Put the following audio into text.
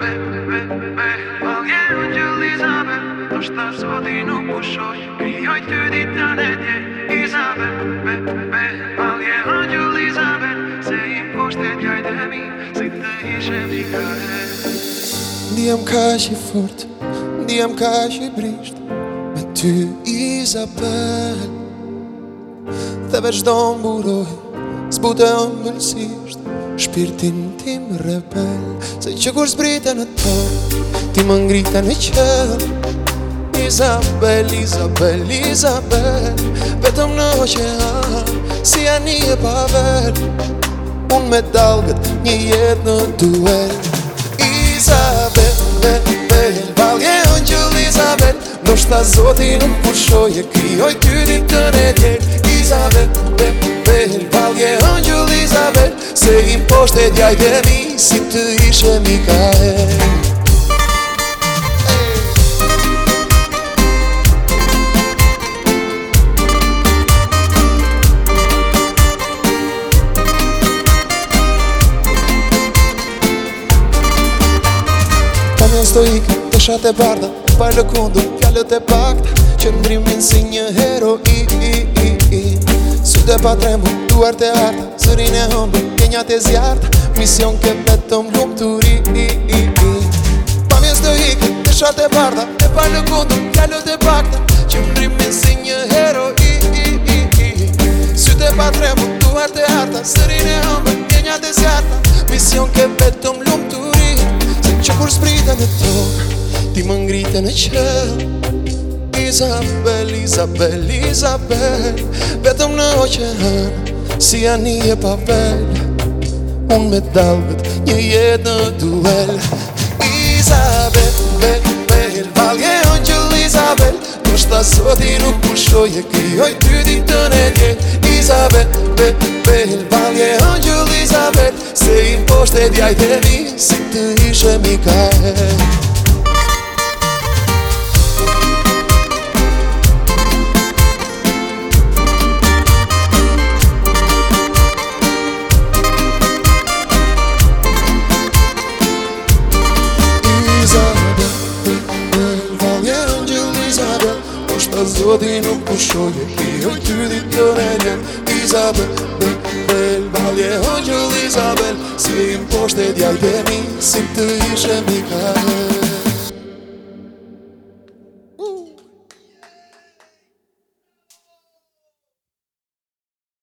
Be, be, be, Balje u gjëli za me Do shta ty dit të në be, I za ve, ve, ve Se i poshte djaj Si të ishe mi kare Ndijem ka që fort Ndijem ka që brisht Me ty Izabel Dhe veç do buroj Zbute o mëllësisht Shpirtin tim rebel Se që kur zbrite në të Ti më ngrita në qëll Isabel, Isabel, Isabel Betëm në oqean Si ani e pavel Unë me dalgët një jetë në duel Isabel, bel, bel Valje në gjëll Isabel Nështë ta zotin në pushoj E kryoj ty ditë në djerë i poshte dja i mi, si të ishe mi ka e Në stojikë të shatë e bardë, parë kundu fjallët e paktë Që si një hero i, i, i, i Sute pa tremu, duartë e hëmbë, Një atë e zjartë, mision ke vetëm glumë të ri Pa mjës të hikë, të shatë e barda E pa në kundëm, kja lëtë e bakta Që më rimin si një hero Si të patremu, duhar të harta Sëri në hëmbën, një atë e zjartë Mision ke vetëm glumë të ri Se që kur sbritën e tokë Ti më ngritën e që Isabel, Izabel, Isabel Vetëm në oqërën Si a një e pa velë unë me dalbet një jetë në duel Isabel, bel, bel, valje ojnë që l'Isabel Në shta sot i nuk pushoj e krioj ty di të ne Isabel, bel, bel, valje ojnë që Se i poshte djajt e si të ishe mi e Po dinu përshojë, këti ën të dykë të nërjen I zabër, bërë, bërë, bërë, Si më poshtet, ja si të ishe më